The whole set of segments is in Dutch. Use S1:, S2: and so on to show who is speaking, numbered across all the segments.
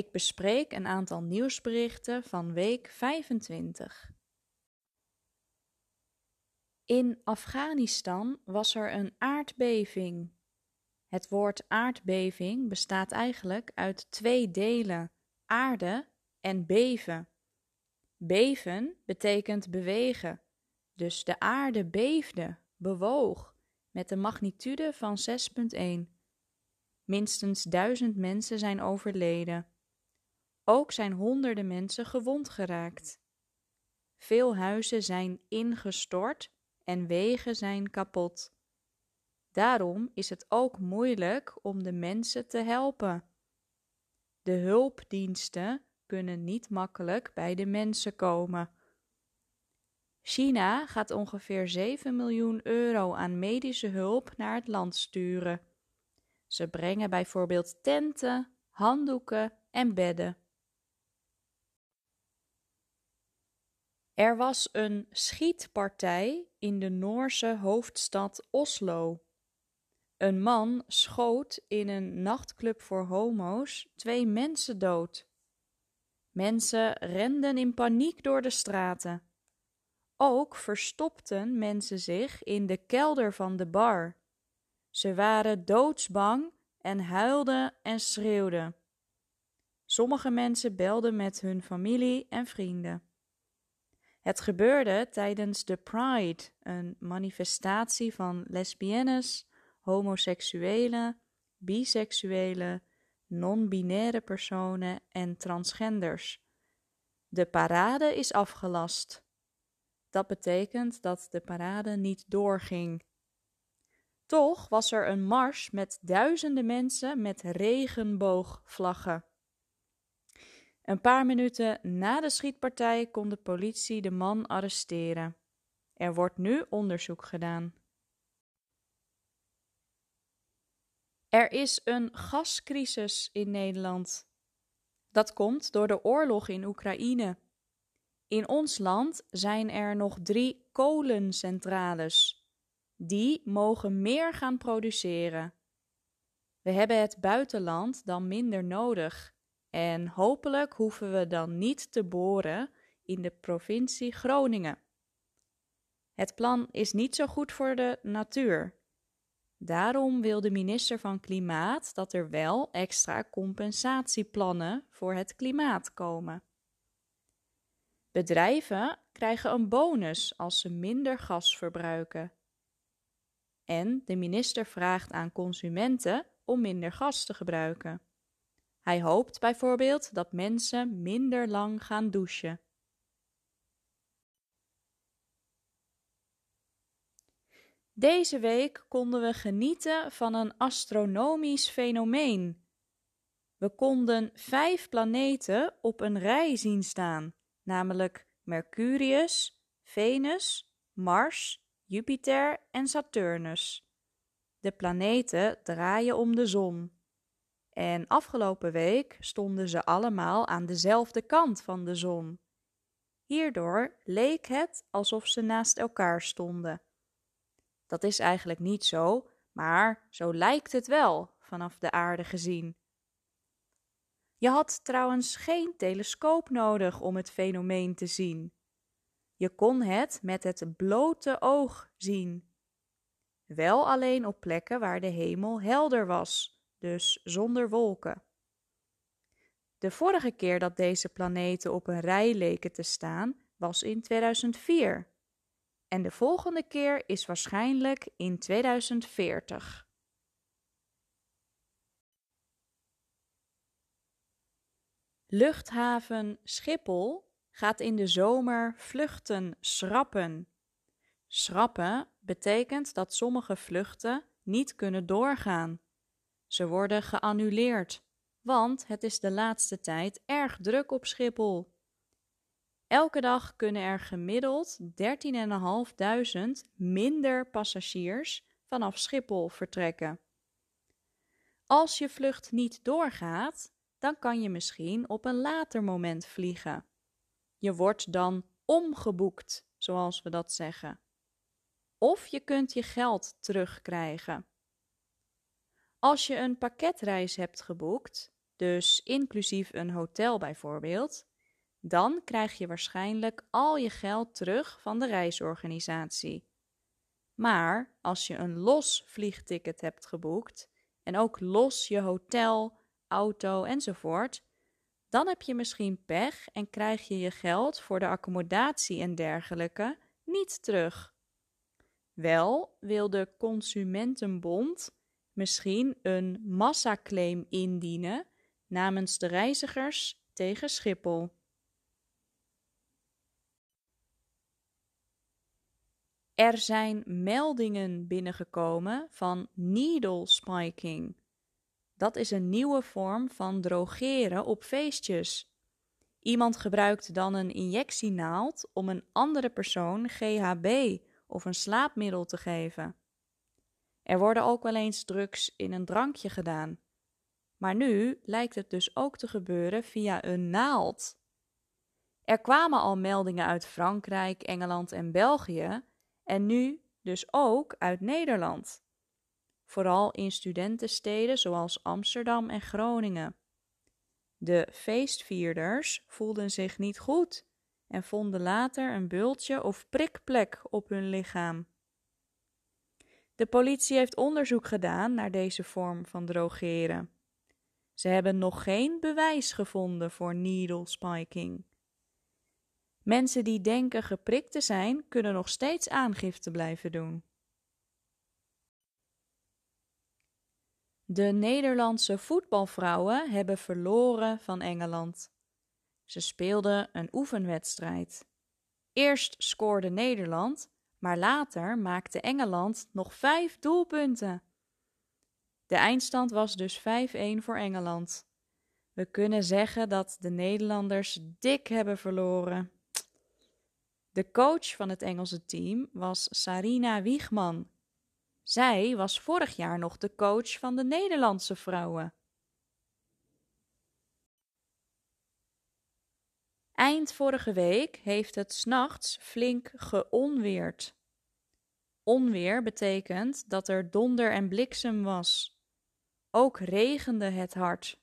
S1: Ik bespreek een aantal nieuwsberichten van week 25. In Afghanistan was er een aardbeving. Het woord aardbeving bestaat eigenlijk uit twee delen: aarde en beven. Beven betekent bewegen, dus de aarde beefde, bewoog, met een magnitude van 6,1. Minstens duizend mensen zijn overleden. Ook zijn honderden mensen gewond geraakt. Veel huizen zijn ingestort en wegen zijn kapot. Daarom is het ook moeilijk om de mensen te helpen. De hulpdiensten kunnen niet makkelijk bij de mensen komen. China gaat ongeveer 7 miljoen euro aan medische hulp naar het land sturen. Ze brengen bijvoorbeeld tenten, handdoeken en bedden. Er was een schietpartij in de Noorse hoofdstad Oslo. Een man schoot in een nachtclub voor homo's twee mensen dood. Mensen renden in paniek door de straten. Ook verstopten mensen zich in de kelder van de bar. Ze waren doodsbang en huilden en schreeuwden. Sommige mensen belden met hun familie en vrienden. Het gebeurde tijdens de Pride, een manifestatie van lesbiennes, homoseksuelen, biseksuelen, non-binaire personen en transgenders. De parade is afgelast. Dat betekent dat de parade niet doorging. Toch was er een mars met duizenden mensen met regenboogvlaggen. Een paar minuten na de schietpartij kon de politie de man arresteren. Er wordt nu onderzoek gedaan. Er is een gascrisis in Nederland. Dat komt door de oorlog in Oekraïne. In ons land zijn er nog drie kolencentrales. Die mogen meer gaan produceren. We hebben het buitenland dan minder nodig en hopelijk hoeven we dan niet te boren in de provincie Groningen. Het plan is niet zo goed voor de natuur. Daarom wil de minister van Klimaat dat er wel extra compensatieplannen voor het klimaat komen. Bedrijven krijgen een bonus als ze minder gas verbruiken. En de minister vraagt aan consumenten om minder gas te gebruiken. Hij hoopt bijvoorbeeld dat mensen minder lang gaan douchen. Deze week konden we genieten van een astronomisch fenomeen. We konden vijf planeten op een rij zien staan, namelijk Mercurius, Venus, Mars, Jupiter en Saturnus. De planeten draaien om de zon. En afgelopen week stonden ze allemaal aan dezelfde kant van de zon. Hierdoor leek het alsof ze naast elkaar stonden. Dat is eigenlijk niet zo, maar zo lijkt het wel vanaf de aarde gezien. Je had trouwens geen telescoop nodig om het fenomeen te zien. Je kon het met het blote oog zien. Wel alleen op plekken waar de hemel helder was dus zonder wolken. De vorige keer dat deze planeten op een rij leken te staan was in 2004. En de volgende keer is waarschijnlijk in 2040. Luchthaven Schiphol gaat in de zomer vluchten schrappen. Schrappen betekent dat sommige vluchten niet kunnen doorgaan. Ze worden geannuleerd. want het is de laatste tijd erg druk op Schiphol. Elke dag kunnen er gemiddeld 13.500 minder passagiers vanaf Schiphol vertrekken. Als je vlucht niet doorgaat, dan kan je misschien op een later moment vliegen. Je wordt dan omgeboekt, zoals we dat zeggen. Of je kunt je geld terugkrijgen. Als je een pakketreis hebt geboekt, dus inclusief een hotel bijvoorbeeld, dan krijg je waarschijnlijk al je geld terug van de reisorganisatie. Maar als je een los vliegticket hebt geboekt en ook los je hotel, auto enzovoort, dan heb je misschien pech en krijg je je geld voor de accommodatie en dergelijke niet terug. Wel wil de Consumentenbond misschien een massaclaim indienen namens de reizigers tegen Schiphol. Er zijn meldingen binnengekomen van needle spiking. Dat is een nieuwe vorm van drogeren op feestjes. Iemand gebruikt dan een injectienaald om een andere persoon GHB of een slaapmiddel te geven. Er worden ook wel eens drugs in een drankje gedaan. Maar nu lijkt het dus ook te gebeuren via een naald. Er kwamen al meldingen uit Frankrijk, Engeland en België en nu dus ook uit Nederland. Vooral in studentensteden zoals Amsterdam en Groningen. De feestvierders voelden zich niet goed en vonden later een bultje of prikplek op hun lichaam. De politie heeft onderzoek gedaan naar deze vorm van drogeren. Ze hebben nog geen bewijs gevonden voor needle spiking. Mensen die denken geprikt te zijn, kunnen nog steeds aangifte blijven doen. De Nederlandse voetbalvrouwen hebben verloren van Engeland. Ze speelden een oefenwedstrijd. Eerst scoorde Nederland, maar later maakte Engeland nog vijf doelpunten. De eindstand was dus 5-1 voor Engeland. We kunnen zeggen dat de Nederlanders dik hebben verloren. De coach van het Engelse team was Sarina Wiegman. Zij was vorig jaar nog de coach van de Nederlandse vrouwen. Eind vorige week heeft het s'nachts flink geonweerd. Onweer betekent dat er donder en bliksem was. Ook regende het hard.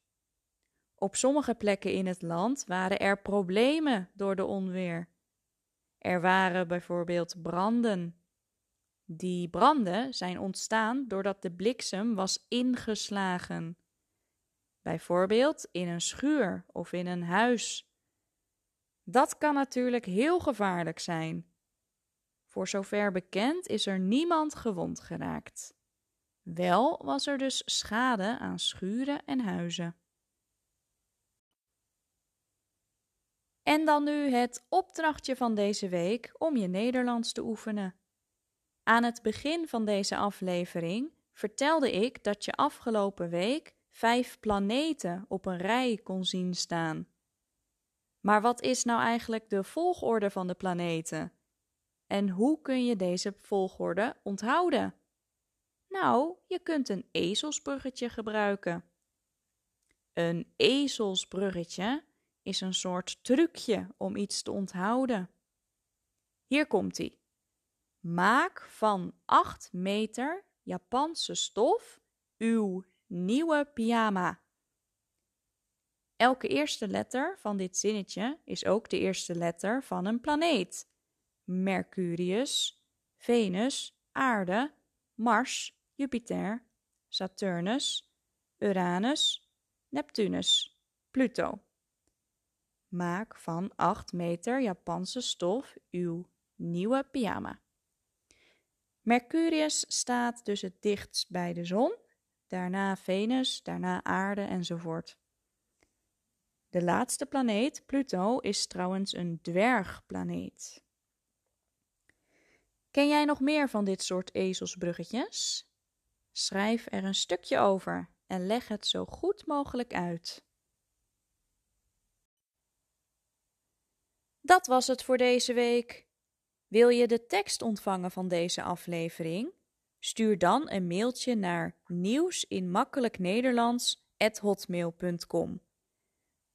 S1: Op sommige plekken in het land waren er problemen door de onweer. Er waren bijvoorbeeld branden. Die branden zijn ontstaan doordat de bliksem was ingeslagen. Bijvoorbeeld in een schuur of in een huis. Dat kan natuurlijk heel gevaarlijk zijn. Voor zover bekend is er niemand gewond geraakt. Wel was er dus schade aan schuren en huizen. En dan nu het opdrachtje van deze week om je Nederlands te oefenen. Aan het begin van deze aflevering vertelde ik dat je afgelopen week vijf planeten op een rij kon zien staan. Maar wat is nou eigenlijk de volgorde van de planeten? En hoe kun je deze volgorde onthouden? Nou, je kunt een ezelsbruggetje gebruiken. Een ezelsbruggetje is een soort trucje om iets te onthouden. Hier komt ie. Maak van 8 meter Japanse stof uw nieuwe pyjama. Elke eerste letter van dit zinnetje is ook de eerste letter van een planeet. Mercurius, Venus, Aarde, Mars, Jupiter, Saturnus, Uranus, Neptunus, Pluto. Maak van 8 meter Japanse stof uw nieuwe pyjama. Mercurius staat dus het dichtst bij de zon, daarna Venus, daarna aarde enzovoort. De laatste planeet, Pluto, is trouwens een dwergplaneet. Ken jij nog meer van dit soort ezelsbruggetjes? Schrijf er een stukje over en leg het zo goed mogelijk uit. Dat was het voor deze week. Wil je de tekst ontvangen van deze aflevering? Stuur dan een mailtje naar nieuwsinmakkelijknederlands@hotmail.com.